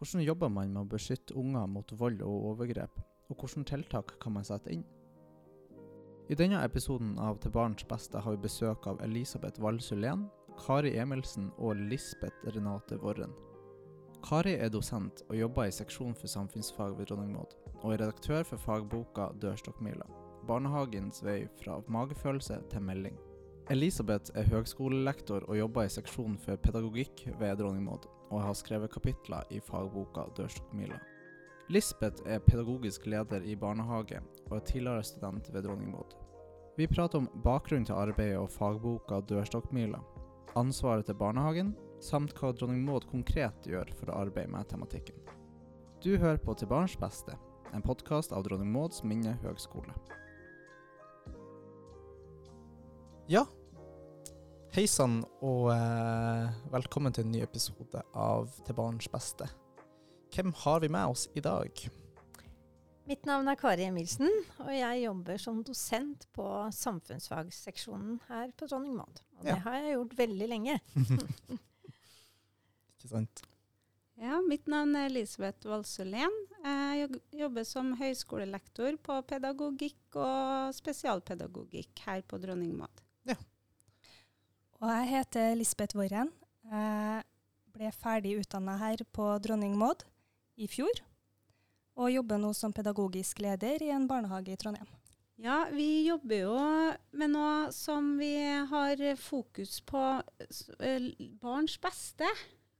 Hvordan jobber man med å beskytte unger mot vold og overgrep, og hvilke tiltak kan man sette inn? I denne episoden av Til barns beste har vi besøk av Elisabeth Valsulén, Kari Emilsen og Lisbeth Renate Worren. Kari er dosent og jobber i seksjon for samfunnsfag ved Dronning Maud, og er redaktør for fagboka Dørstokkmila. Barnehagens vei fra magefølelse til melding. Elisabeth er høgskolelektor og jobber i seksjonen for pedagogikk ved Dronning Maud, og har skrevet kapitler i fagboka Dørstokkmila. Lisbeth er pedagogisk leder i barnehage og er tidligere student ved Dronning Maud. Vi prater om bakgrunnen til arbeidet og fagboka Dørstokkmila, ansvaret til barnehagen, samt hva Dronning Maud konkret gjør for å arbeide med tematikken. Du hører på Til barns beste, en podkast av Dronning Mauds minne høgskole. Ja, hei sann, og eh, velkommen til en ny episode av Til barns beste. Hvem har vi med oss i dag? Mitt navn er Kari Emilsen, og jeg jobber som dosent på samfunnsfagseksjonen her på Dronning Maud. Og det Ja. har jeg gjort veldig lenge. Ikke sant? Ja, mitt navn er Elisabeth Valsulén. Jeg jog- jobber som høyskolelektor på pedagogikk og spesialpedagogikk her på Dronning Maud. Og jeg heter Lisbeth Worren. Jeg ble ferdig utdanna her på Dronning Maud i fjor. Og jobber nå som pedagogisk leder i en barnehage i Trondheim. Ja, vi jobber jo med noe som vi har fokus på eh, barns beste.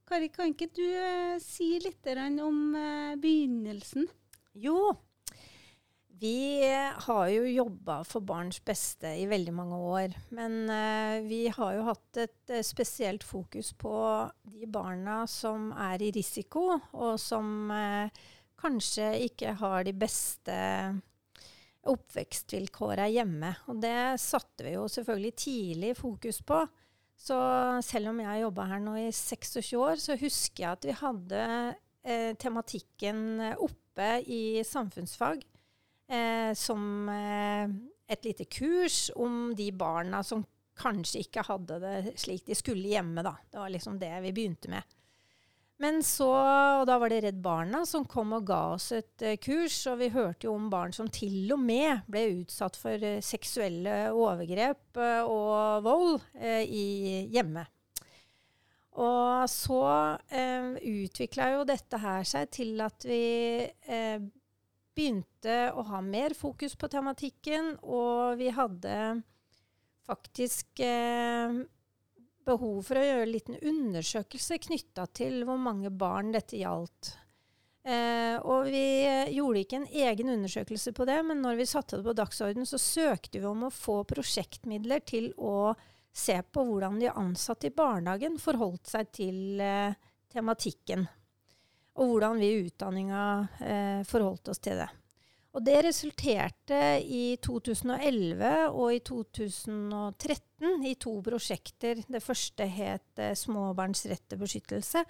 Kari, kan ikke du eh, si litt om eh, begynnelsen? Jo, vi har jo jobba for barns beste i veldig mange år. Men eh, vi har jo hatt et eh, spesielt fokus på de barna som er i risiko, og som eh, kanskje ikke har de beste oppvekstvilkåra hjemme. Og det satte vi jo selvfølgelig tidlig fokus på. Så selv om jeg har jobba her nå i 26 år, så husker jeg at vi hadde eh, tematikken oppe i samfunnsfag eh, som eh, et lite kurs om de barna som kanskje ikke hadde det slik de skulle hjemme. Da. Det var liksom det vi begynte med. Men så, og da var det Redd Barna som kom og ga oss et uh, kurs, og vi hørte jo om barn som til og med ble utsatt for uh, seksuelle overgrep uh, og vold i hjemme. Og så eh, utvikla jo dette her seg til at vi eh, begynte å ha mer fokus på tematikken, og vi hadde faktisk eh, behov for å gjøre en liten undersøkelse knytta til hvor mange barn dette gjaldt. Eh, og vi eh, gjorde ikke en egen undersøkelse på det, men når vi satte det på dagsorden, så søkte vi om å få prosjektmidler til å se på hvordan de ansatte i barnehagen forholdt seg til eh, tematikken. Og hvordan vi i utdanninga eh, forholdt oss til det. Og det resulterte i 2011 og i 2013 i to prosjekter. Det første het eh, Småbarns rett til beskyttelse.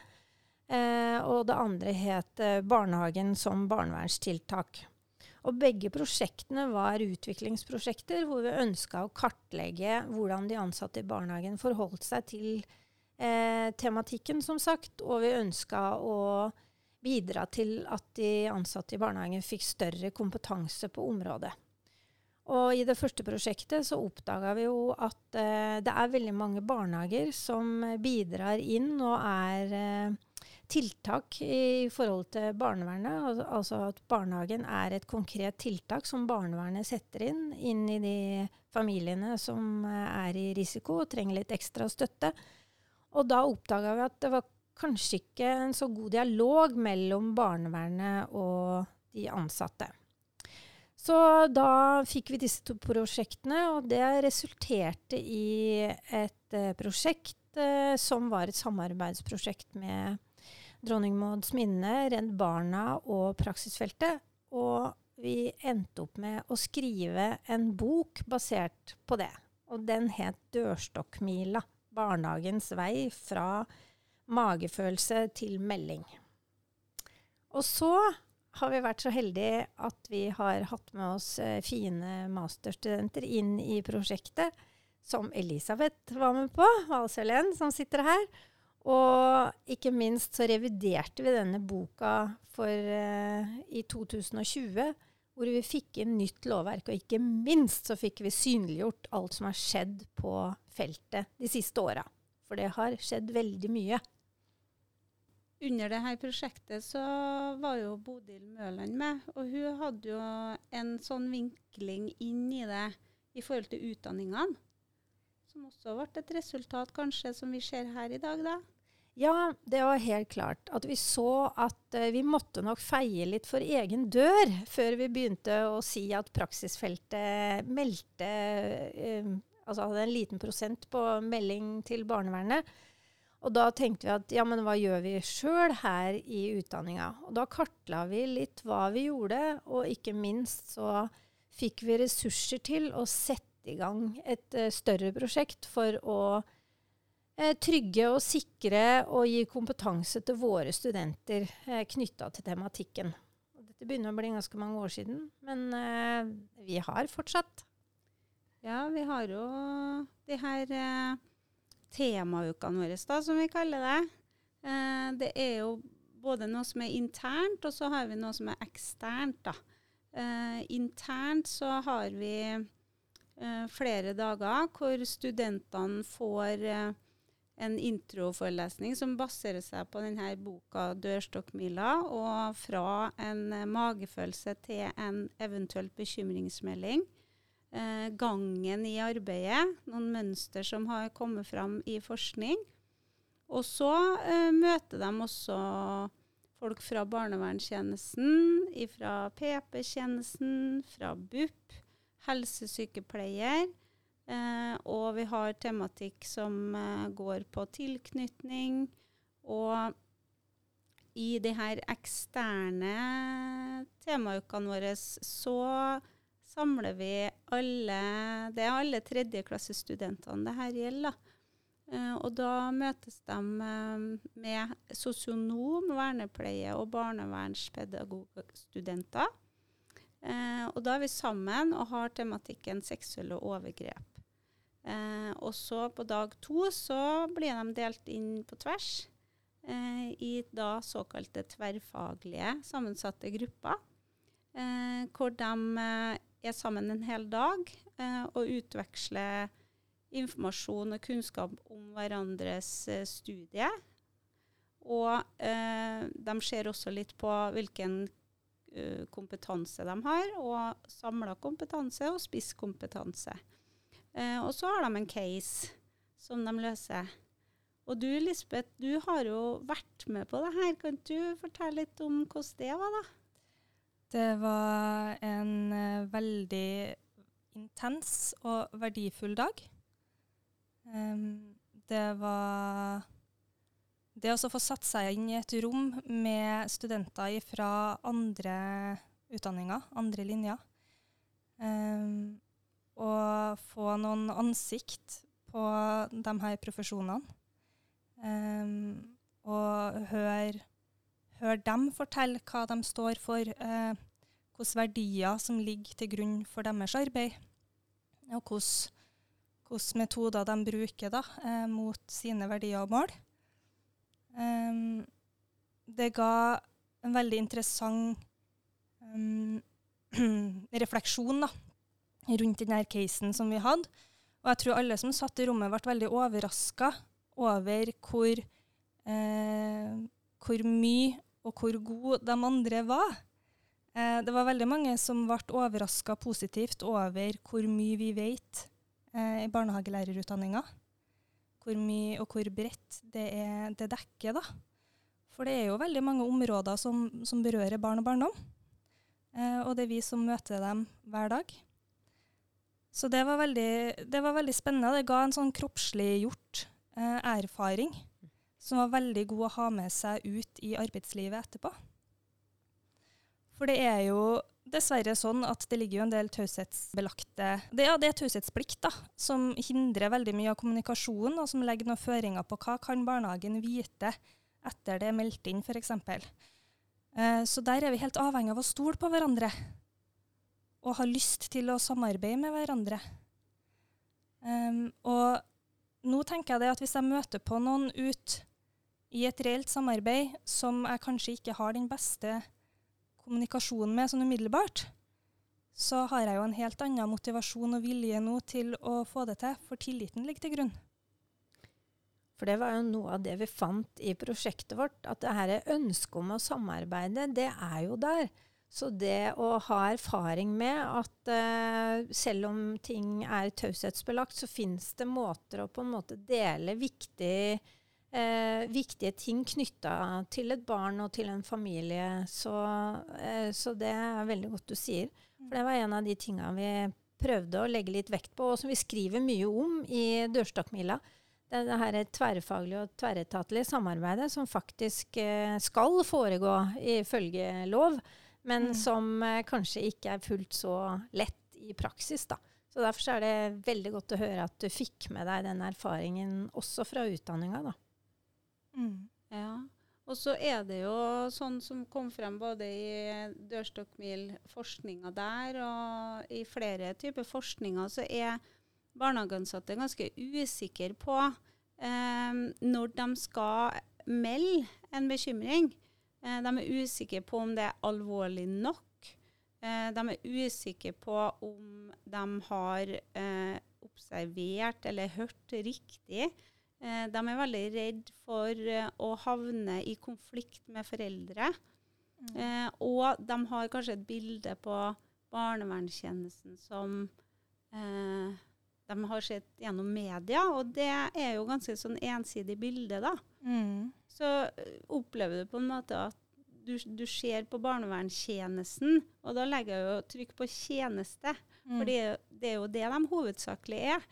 Eh, og det andre het eh, Barnehagen som barnevernstiltak. Og begge prosjektene var utviklingsprosjekter hvor vi ønska å kartlegge hvordan de ansatte i barnehagen forholdt seg til eh, tematikken, som sagt. Og vi ønska å bidra til at de ansatte i barnehagen fikk større kompetanse på området. Og i det første prosjektet så oppdaga vi jo at eh, det er veldig mange barnehager som bidrar inn og er eh, tiltak i forhold til barnevernet. Al altså at barnehagen er et konkret tiltak som barnevernet setter inn inn i de familiene som eh, er i risiko og trenger litt ekstra støtte. Og da oppdaga vi at det var kanskje ikke en så god dialog mellom barnevernet og de ansatte. Så da fikk vi disse to prosjektene, og det resulterte i et eh, prosjekt eh, som var et samarbeidsprosjekt med Dronning Mauds Minne, Redd Barna og Praksisfeltet. Og vi endte opp med å skrive en bok basert på det. Og den het Dørstokkmila. Barnehagens vei fra magefølelse til melding. Og så har vi vært så heldige at vi har hatt med oss eh, fine masterstudenter inn i prosjektet, som Elisabeth var med på, Valsølen, som sitter her. Og ikke minst så reviderte vi denne boka for, uh, i 2020, hvor vi fikk inn nytt lovverk. Og ikke minst så fikk vi synliggjort alt som har skjedd på feltet de siste åra. For det har skjedd veldig mye. Under dette prosjektet så var jo Bodil Møland med, og hun hadde jo en sånn vinkling inn i det i forhold til utdanningene. Som også ble et resultat kanskje som vi ser her i dag, da. Ja, det var helt klart at vi så at uh, vi måtte nok feie litt for egen dør før vi begynte å si at praksisfeltet meldte uh, Altså hadde en liten prosent på melding til barnevernet. Og da tenkte vi at ja, men hva gjør vi sjøl her i utdanninga? Og da kartla vi litt hva vi gjorde, og ikke minst så fikk vi ressurser til å sette i gang et uh, større prosjekt for å uh, trygge og sikre og gi kompetanse til våre studenter uh, knytta til tematikken. Dette begynner å bli ganske mange år siden, men uh, vi har fortsatt. Ja, vi har jo de her temaukene våre, da, som vi kaller det. det er jo både noe som er internt, og så har vi noe som er eksternt. da. Eh, internt så har vi uh, flere dager hvor studentene får uh, en introforelesning som baserer seg på denne boka 'Dørstokkmila', og fra en magefølelse til en eventuelt bekymringsmelding. Gangen i arbeidet, noen mønster som har kommet fram i forskning. Og så møter de også folk fra barnevernstjenesten, fra PP-tjenesten, fra BUP, helsesykepleier. Eh, og vi har tematikk som eh, går på tilknytning. Og i de her eksterne temaukene våre så samler vi alle Det er alle tredjeklassestudentene det her gjelder. Uh, og da møtes de uh, med sosionom, vernepleie og barnevernspedagogstudenter. Uh, og da er vi sammen og har tematikken seksuelle overgrep. og så på dag to så blir de delt inn på tvers i da såkalte tverrfaglige sammensatte grupper. hvor de er sammen en hel dag og utveksler informasjon og kunnskap om hverandres eh, studie. Og eh, de ser også litt på hvilken uh, kompetanse de har, og samla kompetanse og spisskompetanse. Eh, og så har de en case som de løser. Og du Lisbeth, du har jo vært med på det her. Kan du fortelle litt om hvordan det var, da? Det var en uh, veldig intens og verdifull dag. Um, det var Det å få satt seg inn i et rom med studenter fra andre utdanninger, andre linjer, um, og få noen ansikt på de her profesjonene, um, og høre, høre dem fortelle hva de står for, eh, hvilke verdier som ligger til grunn for deres arbeid, og hvilke metoder de bruker da, eh, mot sine verdier og mål. Um, det ga en veldig interessant um, refleksjon da, rundt denne casen som vi hadde. Og jeg tror alle som satt i rommet, ble veldig overraska over hvor, eh, hvor mye og hvor gode de andre var. Eh, det var veldig mange som ble overraska positivt over hvor mye vi vet eh, i barnehagelærerutdanninga. Hvor mye og hvor bredt det, er, det dekker, da. For det er jo veldig mange områder som, som berører barn og barndom. Eh, og det er vi som møter dem hver dag. Så det var veldig, det var veldig spennende. Det ga en sånn kroppsliggjort eh, erfaring som var veldig god å ha med seg ut i arbeidslivet etterpå. For det er jo dessverre sånn at det ligger jo en del taushetsbelagte det, ja, det er taushetsplikt da, som hindrer veldig mye av kommunikasjonen, og som legger noen føringer på hva kan barnehagen vite etter det er meldt inn, f.eks. Eh, så der er vi helt avhengig av å stole på hverandre og ha lyst til å samarbeide med hverandre. Um, og nå tenker jeg det at hvis jeg møter på noen ut i et reelt samarbeid som jeg kanskje ikke har den beste kommunikasjonen med sånn umiddelbart, så har jeg jo en helt annen motivasjon og vilje nå til å få det til, for tilliten ligger til grunn. For det var jo noe av det vi fant i prosjektet vårt, at det her ønsket om å samarbeide, det er jo der. Så det å ha erfaring med at uh, selv om ting er taushetsbelagt, så fins det måter å på en måte dele viktig, uh, viktige ting knytta til et barn og til en familie. Så, eh, så, det er veldig godt du sier. For det var en av de tinga vi prøvde å legge litt vekt på, og som vi skriver mye om i Dørstokkmila. Det er det her tverrfaglige og tverretatlige samarbeidet som faktisk skal foregå ifølge lov men mm. som eh, kanskje ikke er fullt så lett i praksis. da. Så Derfor er det veldig godt å høre at du fikk med deg den erfaringen også fra utdanninga. da. Mm. Ja. Og så er det jo sånn som kom frem både i dørstokkmil-forskninga der og i flere typer forskninger, så er barnehageansatte ganske usikre på eh, når de skal melde en bekymring. Eh, de er usikre på om det er alvorlig nok. Eh, de er usikre på om de har eh, observert eller hørt riktig. De er veldig redd for å havne i konflikt med foreldre. Mm. og de har kanskje et bilde på barnevernstjenesten som eh, de har sett gjennom media, og det er jo ganske sånn ensidig bilde, da. Mm så eh, opplever du på en måte at du, du ser på barnevernstjenesten, og da legger jeg jo trykk på tjeneste. Mm. For det er jo det de hovedsakelig er.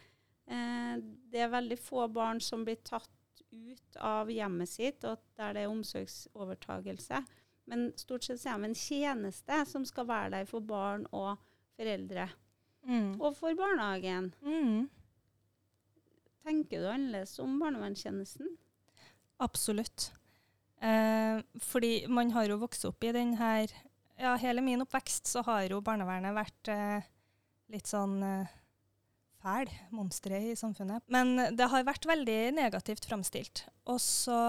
Eh, det er veldig få barn som blir tatt ut av hjemmet sitt, og der det er omsorgsovertagelse. Men stort sett er de en tjeneste som skal være der for barn og foreldre. Mm. Og for barnehagen. Mm. Tenker du annerledes om barnevernstjenesten? Absolutt. Eh, fordi man har jo vokst opp i den her Ja, hele min oppvekst så har jo barnevernet vært eh, litt sånn eh, fæl, monstre i samfunnet. Men det har vært veldig negativt framstilt. Og så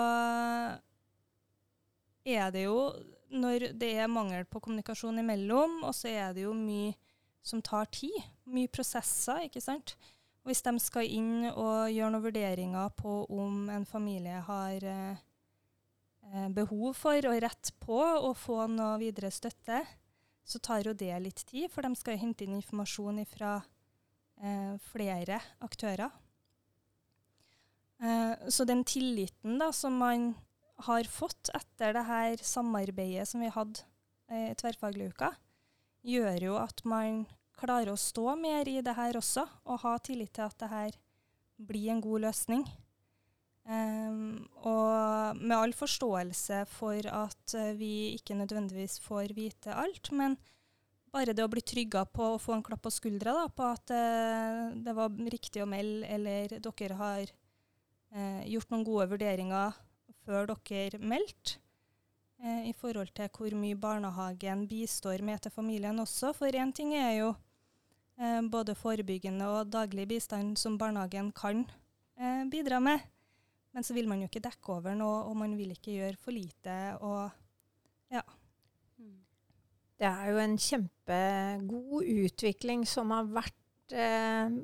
er det jo, når det er mangel på kommunikasjon imellom, og så er det jo mye som tar tid, mye prosesser, ikke sant. Hvis de skal inn og gjøre noen vurderinger på om en familie har eh, behov for og rett på å få noe videre støtte, så tar jo det litt tid, for de skal hente inn informasjon fra eh, flere aktører. Eh, så den tilliten da, som man har fått etter det her samarbeidet som vi hadde i eh, tverrfaglig uka, gjør jo at man klarer å stå mer i det her også, og ha tillit til at det her blir en god løsning. Um, og med all forståelse for at uh, vi ikke nødvendigvis får vite alt, men bare det å bli trygga på å få en klapp på skuldra da, på at eh, det var riktig å melde, eller dere har eh, gjort noen gode vurderinger før dere meldte, i forhold til hvor mye barnehagen bistår med til familien også. For én ting er jo eh, både forebyggende og daglig bistand som barnehagen kan eh, bidra med. Men så vil man jo ikke dekke over noe, og man vil ikke gjøre for lite. og ja. Det er jo en kjempegod utvikling som har vært eh,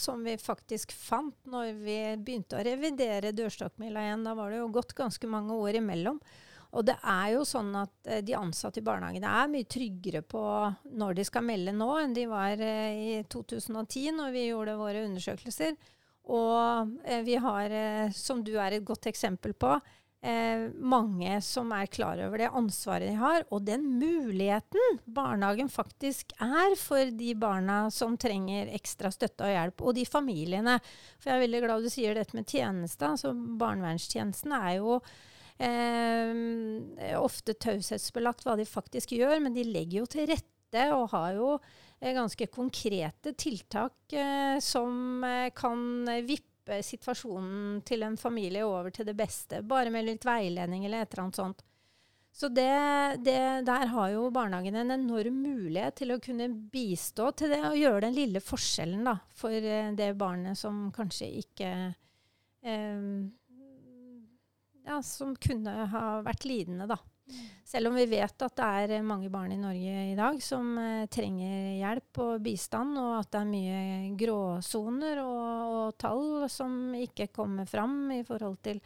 Som vi faktisk fant når vi begynte å revidere dørstokkmila igjen. Da var det jo gått ganske mange år imellom. Og det er jo sånn at eh, de ansatte i barnehagene er mye tryggere på når de skal melde nå, enn de var eh, i 2010, når vi gjorde våre undersøkelser. Og eh, vi har, som du er et godt eksempel på, mange som er klar over det ansvaret de har, og den muligheten barnehagen faktisk er for de barna som trenger ekstra støtte og hjelp, og de familiene. For jeg er veldig glad du sier dette med tjeneste. altså Barnevernstjenesten er jo eh, ofte taushetsbelagt hva de faktisk gjør, men de legger jo til rette og har jo eh, ganske konkrete tiltak eh, som eh, kan vippe situasjonen til en familie over til det beste. Bare med litt veiledning eller et eller annet sånt. Så det, det, der har jo barnehagen en enorm mulighet til å kunne bistå til det og gjøre den lille forskjellen da, for eh, det barnet som kanskje ikke eh, ja, som kunne ha vært lidende, da. Selv om vi vet at det er mange barn i Norge i dag som eh, trenger hjelp og bistand, og at det er mye gråsoner og, og tall som ikke kommer fram i forhold til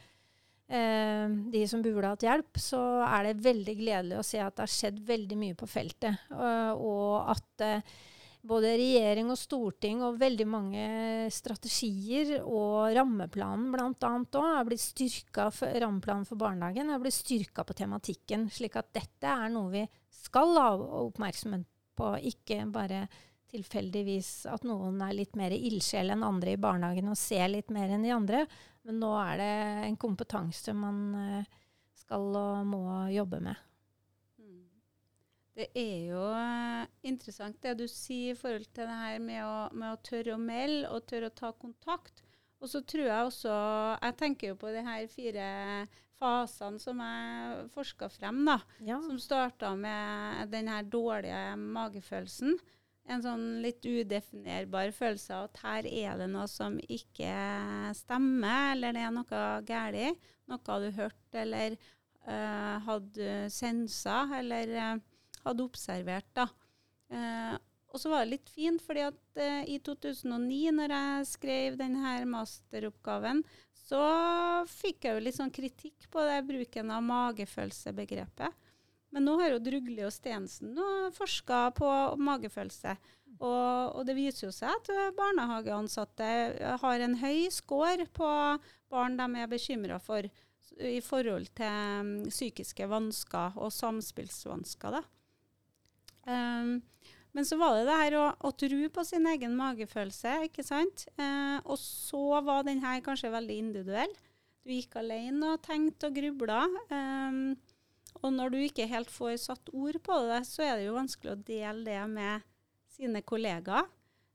eh, de som burde hatt hjelp, så er det veldig gledelig å se at det har skjedd veldig mye på feltet. Og, og at eh, både regjering og storting og veldig mange strategier og rammeplanen bl.a. òg er blitt styrka rammeplanen for barnehagen er blitt styrka på tematikken, slik at dette er noe vi skal ha oppmerksomhet på, ikke bare tilfeldigvis at noen er litt mer ildsjel enn andre i barnehagen og ser litt mer enn de andre. Men nå er det en kompetanse man eh, skal og må jobbe med. Det er jo eh, interessant det du sier i forhold til det her med å, med å tørre å melde og tørre å ta kontakt. Og så tror jeg også Jeg tenker jo på de her fire fasene som jeg forska frem, da. Ja. Som starta med den her dårlige magefølelsen. En sånn litt udefinerbar følelse av at her er det noe som ikke stemmer, eller det er noe galt. Noe du hørte eller uh, hadde sensa, eller uh, hadde observert. da. Eh, og så var det litt fint, fordi at eh, i 2009, når jeg skrev denne masteroppgaven, så fikk jeg jo litt sånn kritikk på det bruken av magefølelsebegrepet. Men nå har jo Drugli og Stensen forska på magefølelse. Og, og, det viser jo seg at barnehageansatte har en høy score på barn de er bekymra for i forhold til um, psykiske vansker og samspillsvansker. da. Um, men så var det det her å, å tro på sin egen magefølelse, ikke sant. Uh, og så var den her kanskje veldig individuell. Du gikk alene og tenkte og grubla. Um, og når du ikke helt får satt ord på det, så er det jo vanskelig å dele det med sine kollegaer.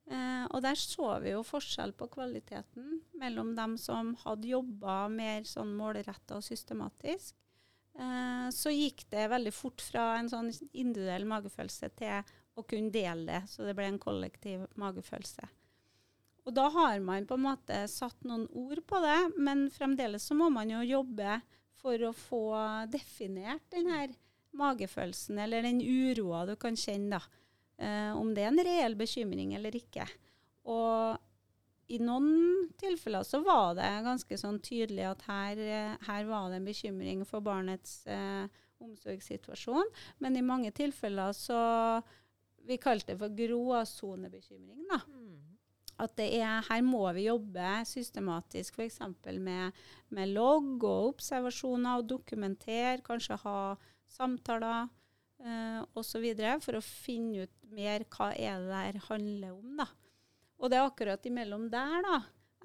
Uh, og der så vi jo forskjell på kvaliteten mellom dem som hadde jobba mer sånn målretta og systematisk, så gikk det veldig fort fra en sånn individuell magefølelse til å kunne dele det, så det ble en kollektiv magefølelse. Og da har man på en måte satt noen ord på det, men fremdeles så må man jo jobbe for å få definert den her magefølelsen, eller den uroa du kan kjenne, da. Eh, om det er en reell bekymring eller ikke. Og i noen tilfeller så var det ganske sånn tydelig at her, her var det en bekymring for barnets eh, omsorgssituasjon. Men i mange tilfeller så Vi kalte det for gråsonebekymring. da. Mm. At det er, her må vi jobbe systematisk f.eks. Med, med logg og observasjoner og dokumentere, kanskje ha samtaler eh, osv. for å finne ut mer hva er det der handler om. da. Og det er akkurat imellom der, da.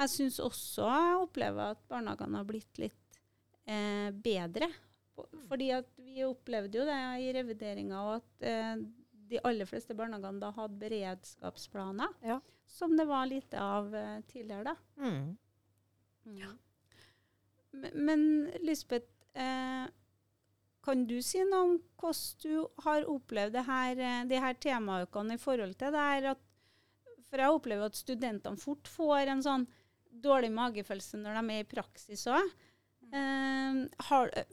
Jeg syns også jeg opplever at barnehagene har blitt litt eh, bedre. Fordi at vi opplevde jo det i revideringa, at eh, de aller fleste barnehagene da hadde beredskapsplaner. Ja. Som det var lite av eh, tidligere, da. Mm. Mm. Ja. Men Lisbeth, eh, kan du si noe om hvordan du har opplevd det her, eh, de her temaukene i forhold til det her at for jeg opplever at studentene fort får en sånn dårlig magefølelse når de er i praksis òg. Uh,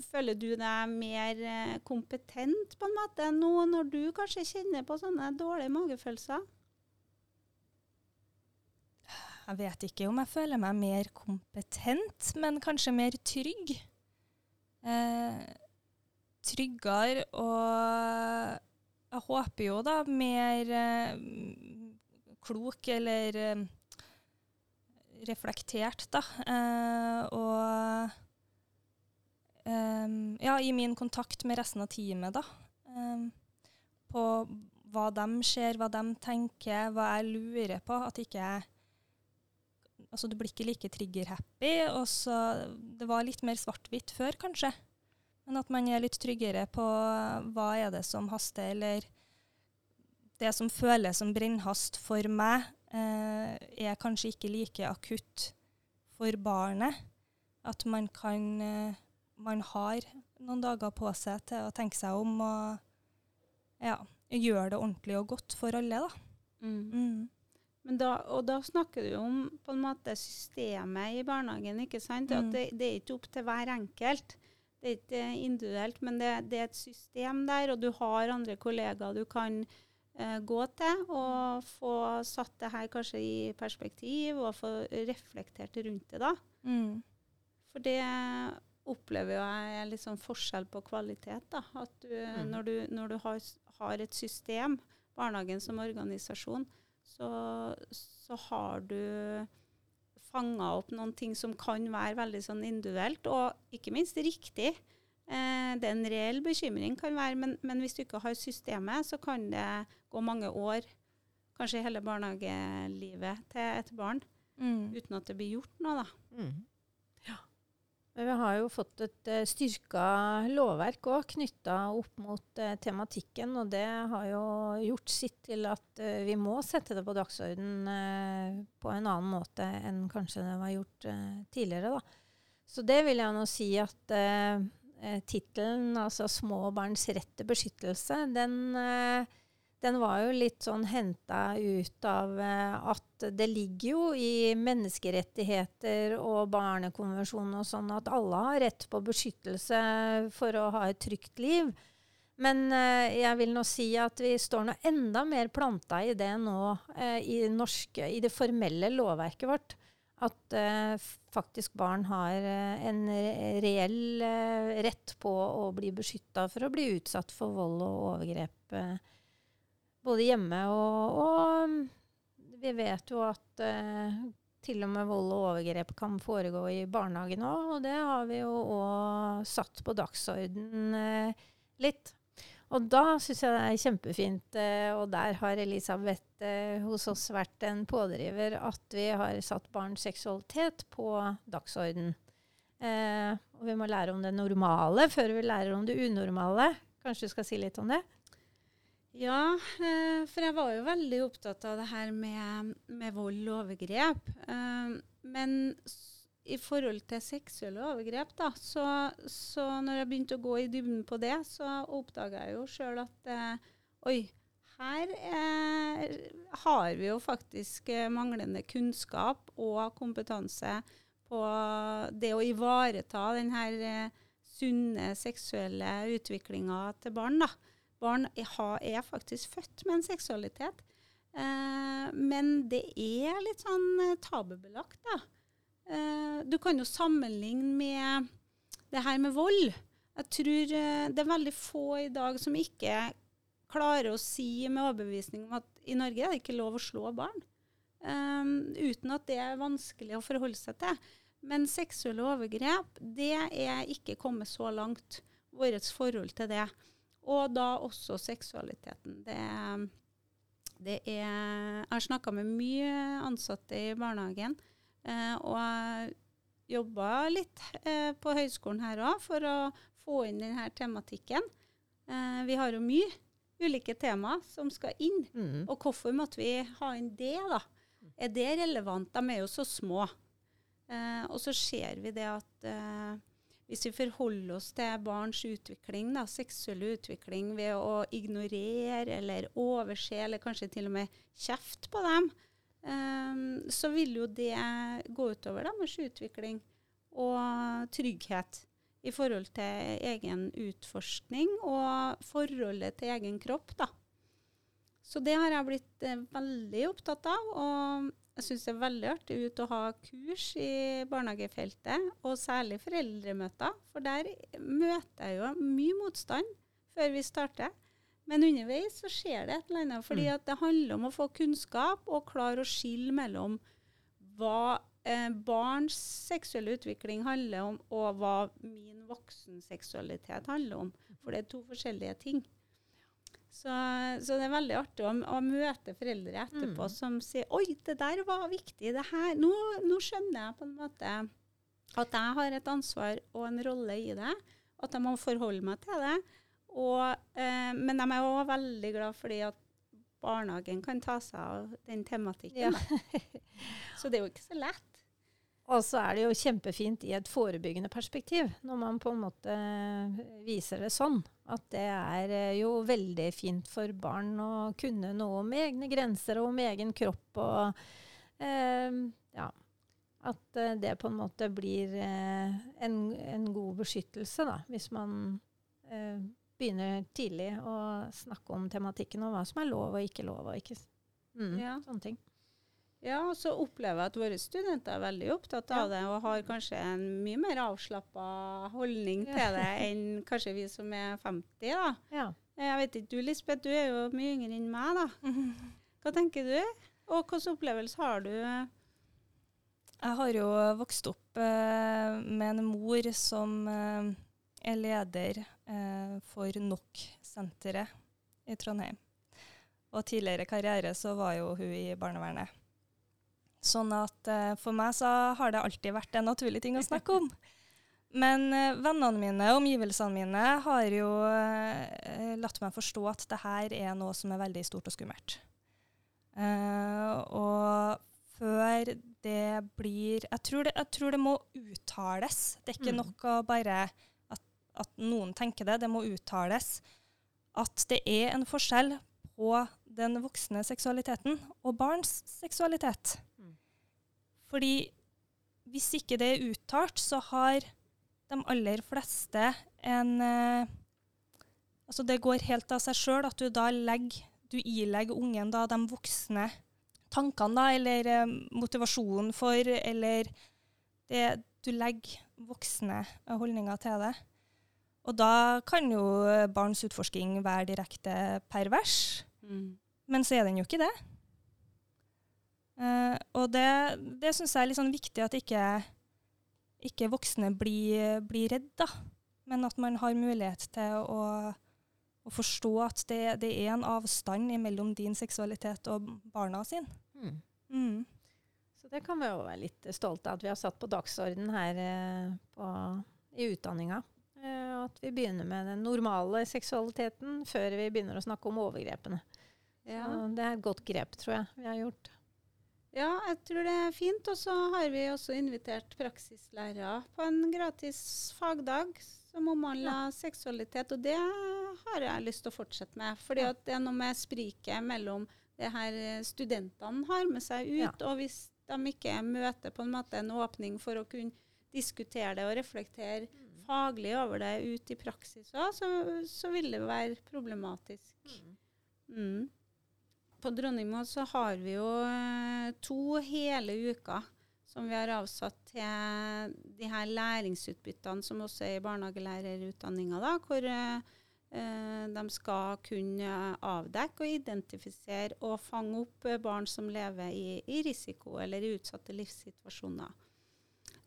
føler du deg mer uh, kompetent på en måte nå når du kanskje kjenner på sånne dårlige magefølelser? Jeg vet ikke om jeg føler meg mer kompetent, men kanskje mer trygg. Uh, tryggere og jeg håper jo da mer klok eller uh, reflektert, da. Uh, og um, ja, i min kontakt med resten av teamet, da. Um, på hva de ser, hva de tenker, hva jeg lurer på. At ikke jeg Altså, du blir ikke like trigger-happy. og så Det var litt mer svart-hvitt før, kanskje. Men at man er litt tryggere på hva er det som haster, eller det som føles som brennhast for meg, eh, er kanskje ikke like akutt for barnet. At man kan eh, Man har noen dager på seg til å tenke seg om og ja, gjøre det ordentlig og godt for alle, da. Mm. Mm. Da, og da snakker du om på en måte systemet i barnehagen. ikke sant? Mm. At det, det, er ikke opp til hver enkelt. Det er ikke individuelt, men det, det er et system der, og du har andre kollegaer du kan gå til og få satt det her kanskje i perspektiv og få reflektert rundt det. da. Mm. For det opplever jeg er litt sånn forskjell på kvalitet. da. At du, Mm. når du, når du har, har et system, barnehagen som organisasjon, så, så har du fanga opp noen ting som kan være veldig sånn individuelt, og ikke minst riktig. Eh, det er en reell bekymring, kan være, men, men hvis du ikke har systemet, så kan det gå mange år, kanskje hele barnehagelivet til et barn, Mm. uten at det blir gjort noe. da. Mm. Men vi har jo fått et uh, styrka lovverk òg knytta opp mot eh, tematikken, og det har jo gjort sitt til at eh, vi må sette det på dagsorden eh, på en annen måte enn kanskje det var gjort eh, tidligere. Da. Så det vil jeg nå si at uh, tittelen, altså 'Små barns rett til beskyttelse', den eh, den var jo litt sånn henta ut av eh, at det ligger jo i menneskerettigheter og barnekonvensjonen og sånn at alle har rett på beskyttelse for å ha et trygt liv. Men eh, jeg vil nå si at vi står nå enda mer planta i det nå eh, i, norske, i det formelle lovverket vårt. At eh, faktisk barn har eh, en reell eh, rett på å bli beskytta for å bli utsatt for vold og overgrep. eh, både hjemme og, og vi vet jo at eh, til og med vold og overgrep kan foregå i barnehagen òg, og det har vi jo òg satt på dagsorden eh, litt. Og da syns jeg det er kjempefint, eh, og der har Elisabeth eh, hos oss vært en pådriver, at vi har satt barns seksualitet på dagsorden. Eh, og vi må lære om det normale før vi lærer om det unormale. Kanskje du skal si litt om det? Ja, eh, for jeg var jo veldig opptatt av det her med, med vold og overgrep. Men s- i forhold til seksuelle overgrep, da, så, så når jeg begynte å gå i dybden på det, så oppdaga jeg jo sjøl at eh, oi, her er, har vi jo faktisk eh, manglende kunnskap og kompetanse på det å ivareta den her eh, sunne seksuelle utviklinga til barn. da. Barn er, faktisk født med en seksualitet. Eh, men det er litt sånn eh, tabubelagt, da. Eh, du kan jo sammenligne med det her med vold. Jeg tror eh, det er veldig få i dag som ikke klarer å si med overbevisning om at i Norge er det ikke lov å slå barn. Um, uten at det er vanskelig å forholde seg til. Men seksuelle overgrep, det er ikke kommet så langt. Vårt forhold til det. Og da også seksualiteten. Det, det er Jeg har snakka med mye ansatte i barnehagen, eh, og jeg jobba litt eh, på høyskolen her òg for å få inn denne tematikken. Eh, vi har jo mye ulike temaer som skal inn. Mm. Og hvorfor måtte vi ha inn det, da? Er det relevant? De er jo så små. Eh, og så ser vi det at eh, hvis vi forholder oss til barns utvikling, da, seksuelle utvikling, ved å ignorere eller overse, eller kanskje til og med kjefte på dem, eh, så vil jo det gå utover deres utvikling og trygghet i forhold til egen utforskning og forholdet til egen kropp. da. Så det har jeg blitt eh, veldig opptatt av. Og jeg syns det er veldig artig ut å ha kurs i barnehagefeltet, og særlig foreldremøter. For der møter jeg jo mye motstand før vi starter. Men underveis så skjer det et eller annet. fordi Mm. at det handler om å få kunnskap og klare å skille mellom hva eh, barns seksuelle utvikling handler om, og hva min voksenseksualitet handler om. For det er to forskjellige ting. Så, så det er veldig artig å, å møte foreldre etterpå Mm. som sier Oi, det der var viktig. det her, Nå, nå skjønner jeg på en måte at jeg har et ansvar og en rolle i det. At jeg må forholde meg til det. Og, eh, men de er òg veldig glad fordi at barnehagen kan ta seg av den tematikken. Ja. Så det er jo ikke så lett. Og så er det jo kjempefint i et forebyggende perspektiv, når man på en måte viser det sånn. At det er eh, jo veldig fint for barn å kunne noe om egne grenser og om egen kropp og eh, ja. At eh, det på en måte blir eh, en, en god beskyttelse, da, hvis man eh, begynner tidlig å snakke om tematikken og hva som er lov og ikke lov. og ikke, mm, Ja. Sånne ting. Ja, og så opplever jeg at våre studenter er veldig opptatt av det, og har kanskje en mye mer avslappa holdning Ja. til det enn kanskje vi som er 50. da. Ja. Jeg vet ikke, du Lisbeth, du er jo mye yngre enn meg, da. Hva tenker du? Og hvilken opplevelse har du? Jeg har jo vokst opp eh, med en mor som eh, er leder eh, for NOK-senteret i Trondheim. Og tidligere karriere så var jo hun i barnevernet. Sånn at eh, for meg så har det alltid vært en naturlig ting å snakke om. Men eh, vennene mine, og omgivelsene mine, har jo eh, latt meg forstå at det her er noe som er veldig stort og skummelt. Eh, og før det blir jeg tror det, jeg tror det må uttales. Det er ikke Mm. nok å bare at, noen tenker det, det må uttales. At det er en forskjell på den voksne seksualiteten og barns seksualitet. Mm. Fordi hvis ikke det er uttalt, så har de aller fleste en eh, Altså det går helt av seg sjøl at du da legger Du ilegger ungen da de voksne tankene, da, eller eh, motivasjonen for, eller det, Du legger voksne holdninger til det. Og da kan jo barns utforsking være direkte pervers, men så er den jo ikke det. Uh, og det, det syns jeg er litt sånn viktig at ikke, ikke voksne blir, blir redd, da. Men at man har mulighet til å, å forstå at det, det er en avstand mellom din seksualitet og barna sin. Mm. Mm. Så det kan vi jo være litt stolte av at vi har satt på dagsorden her eh, på, i utdanninga. At vi begynner med den normale seksualiteten før vi begynner å snakke om overgrepene. Ja. Så det er et godt grep, tror jeg vi har gjort. ja, jeg tror det er fint. Og så har vi også invitert praksislærere på en gratis fagdag som omhandler seksualitet. Og det har jeg lyst til å fortsette med. fordi Ja. det er noe med spriket mellom det her studentene har med seg ut, Ja. og hvis de ikke møter på en måte en åpning for å kunne diskutere det og reflektere faglig over det ut i praksis òg, så, så vil det være problematisk. Mm. På Dronningmoen så har vi jo eh, to hele uker som vi har avsatt til de her læringsutbyttene som også er i barnehagelærerutdanninga, da, hvor eh, eh, de skal kunne avdekke og identifisere og fange opp eh, barn som lever i, i risiko eller i utsatte livssituasjoner.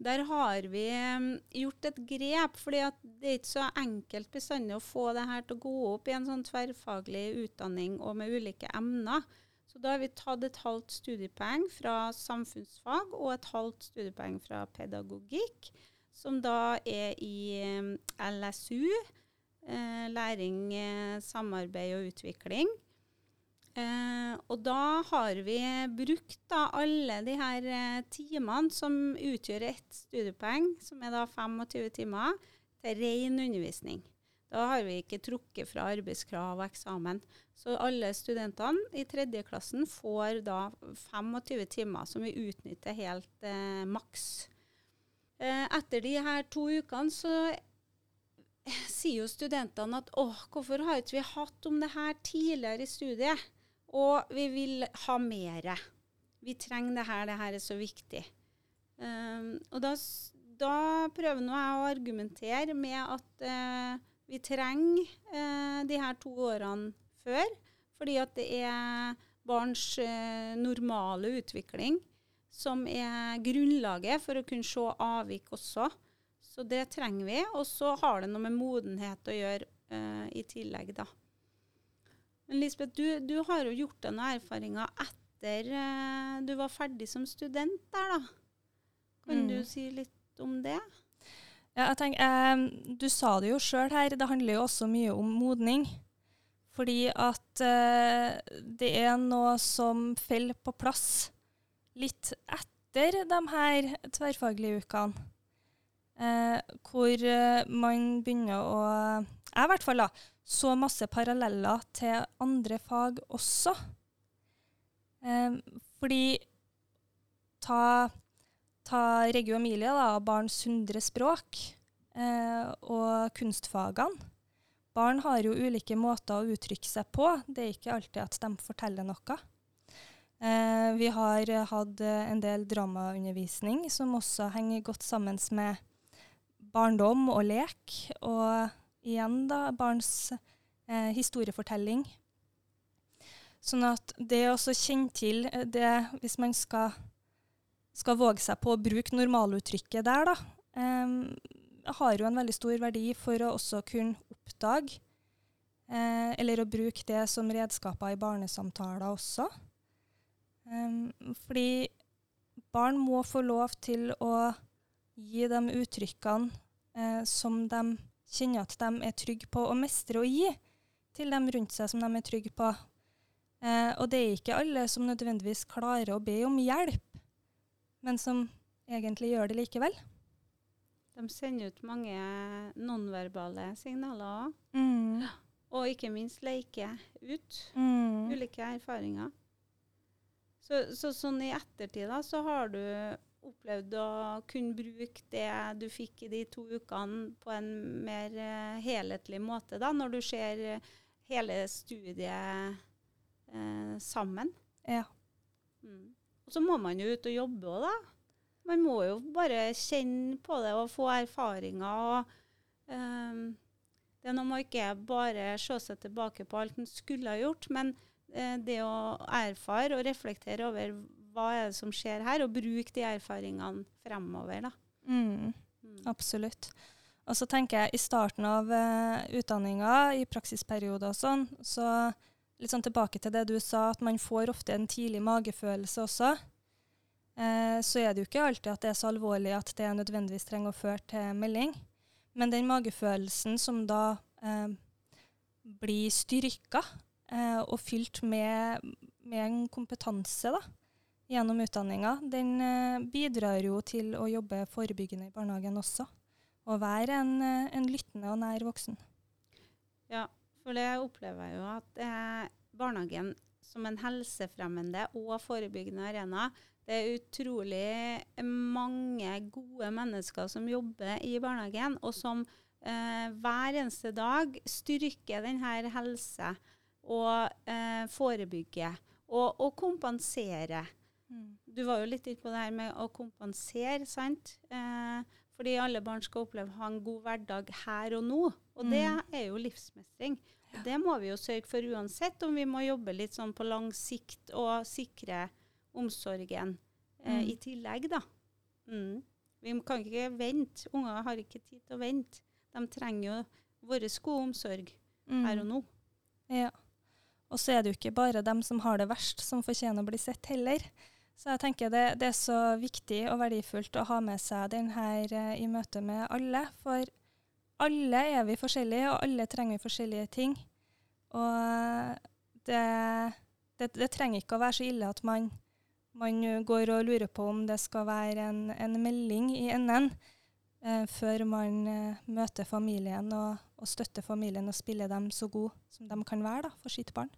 Der har vi eh, gjort et grep, fordi det er ikke så enkelt bestandig å få det her til å gå opp i en sånn tverrfaglig utdanning og med ulike emner. Så da har vi tatt et halvt studiepoeng fra samfunnsfag og et halvt studiepoeng fra pedagogikk, som da er i eh, LSU, eh, læring, eh, samarbeid og utvikling. Eh, og da har vi brukt da alle de her eh, timene som utgjør ett studiepoeng, som er da 25 timer, til ren undervisning. Da har vi ikke trukket fra arbeidskrav og eksamen. Så alle studentene i tredje klassen får da 25 timer som vi utnytter helt eh, maks. Eh, etter de her to ukene så sier jo studentene at åh, hvorfor har ikke vi hatt om det her tidligere i studiet? Og vi vil ha mere. Vi trenger det her, det her er så viktig. Um, og da, da prøver nå jeg å argumentere med at uh, vi trenger uh, de her to årene før, fordi at det er barns uh, normale utvikling som er grunnlaget for å kunne se avvik også. Så det trenger vi. Og så har det noe med modenhet å gjøre i tillegg, da. Men Lisbeth, du, du har jo gjort deg noen erfaringer etter eh, du var ferdig som student der, da. Kan Mm. du si litt om det? Ja, jeg tenker, eh, du sa det jo sjøl her, det handler jo også mye om modning. Fordi at eh, det er noe som faller på plass litt etter de her tverrfaglige ukene. Eh, hvor eh, man begynner å Jeg i hvert fall da, så masse paralleller til andre fag også. Eh, fordi ta ta Reggio Emilie, da, barns hundre språk eh, og kunstfagene. Barn har jo ulike måter å uttrykke seg på. Det er ikke alltid at de forteller noe. Eh, vi har hatt en del dramaundervisning som også henger godt sammen med barndom og lek, og igjen da barns eh, historiefortelling. Sånn at det å kjenne til det, hvis man skal, skal, våge seg på å bruke normaluttrykket der, da, eh, har jo en veldig stor verdi for å også kunne oppdage, eh, eller å bruke det som redskaper i barnesamtaler også. Um, fordi barn må få lov til å gi de uttrykkene eh, som de kjenner at de er trygge på å mestre og gi til dem rundt seg som de er trygge på. Eh, og det er ikke alle som nødvendigvis klarer å be om hjelp, men som egentlig gjør det likevel. De sender ut mange nonverbale signaler òg. Mm. Og ikke minst leke ut Mm. ulike erfaringer. Så, så sånn i ettertid da, så har du opplevd å kunne bruke det du fikk i de to ukene på en mer uh, helhetlig måte, da, når du ser uh, hele studiet eh, sammen. Ja. Mm. Og så må man jo ut og jobbe òg, da. Man må jo bare kjenne på det og få erfaringer. og um, Det er noe med ikke bare se seg tilbake på alt en skulle ha gjort, men det å erfare og reflektere over hva er det som skjer her, og bruke de erfaringene fremover. da. Mm, Mm. absolutt. Og så tenker jeg i starten av uh, utdanninga, i praksisperioder og sånn, så litt sånn tilbake til det du sa, at man får ofte en tidlig magefølelse også. Eh, så er det jo ikke alltid at det er så alvorlig at det nødvendigvis trenger å føre til melding. Men den magefølelsen som da eh, blir styrka eh, og fylt med, med en kompetanse, da, gjennom utdanninga, den eh, bidrar jo til å jobbe forebyggende i barnehagen også. Og være en, eh, en lyttende og nær voksen. Ja, for det opplever jeg jo at eh, barnehagen som en helsefremmende og forebyggende arena, det er utrolig mange gode mennesker som jobber i barnehagen, og som eh, hver eneste dag styrker denne helse og eh, forebygger og, og kompenserer. Du var jo litt inne på det her med å kompensere, sant? Eh, fordi alle barn skal oppleve å ha en god hverdag her og nå. Og det Mm. er jo livsmestring. Og det må vi jo sørge for uansett, om vi må jobbe litt sånn på lang sikt og sikre omsorgen eh, Mm. i tillegg, da. Mm. Vi kan ikke vente. Unger har ikke tid til å vente. De trenger jo vår gode omsorg Mm. her og nå. Ja. Og så er det jo ikke bare dem som har det verst, som fortjener å bli sett heller. Så jeg tenker det, det er så viktig og verdifullt å ha med seg den her eh, i møte med alle. For alle er vi forskjellige, og alle trenger forskjellige ting. Og det, det, det trenger ikke å være så ille at man, man går og lurer på om det skal være en, en melding i enden eh, før man eh, møter familien og, og støtter familien og spiller dem så god som de kan være da, for sitt barn.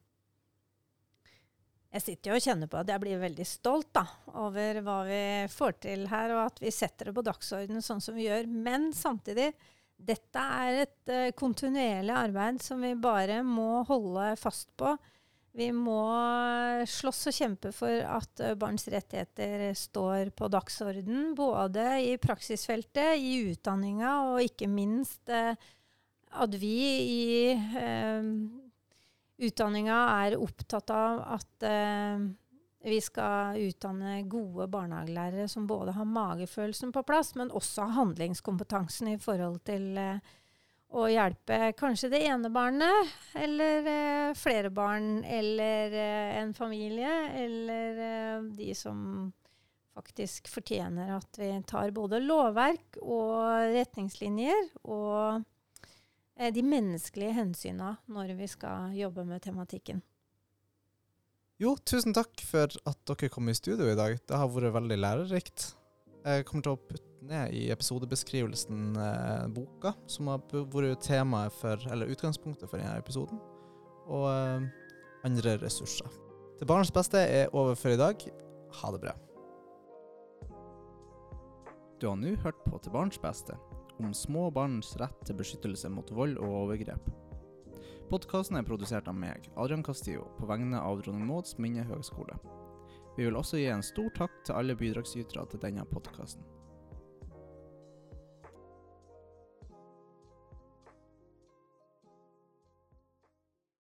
Jeg sitter jo og kjenner på at jeg blir veldig stolt da, over hva vi får til her, og at vi setter det på dagsordenen sånn som vi gjør. Men samtidig, dette er et uh, kontinuerlig arbeid som vi bare må holde fast på. Vi må slåss og kjempe for at uh, barns rettigheter står på dagsordenen, både i praksisfeltet, i utdanninga og ikke minst uh, at vi i utdanninga er opptatt av at eh, vi skal utdanne gode barnehagelærere som både har magefølelsen på plass, men også har handlingskompetansen i forhold til eh, å hjelpe kanskje det ene barnet, eller eh, flere barn, eller en familie, eller de som faktisk fortjener at vi tar både lovverk og retningslinjer og de menneskelige hensyna når vi skal jobbe med tematikken. Jo, tusen takk for at dere kom i studio i dag. Det har vært veldig lærerikt. Jeg kommer til å putte ned i episodebeskrivelsen eh, boka som har vært temaet for, eller utgangspunktet for denne episoden, og eh, andre ressurser. Til barns beste er over for i dag. Ha det bra. Du har nå hørt på Til barns beste, om små barns rett til beskyttelse mot vold og overgrep. Podkasten er produsert av meg, Adrian Castillo, på vegne av Dronning Mauds minnehøgskole. Vi vil også gi en stor takk til alle bidragsytere til denne podkasten.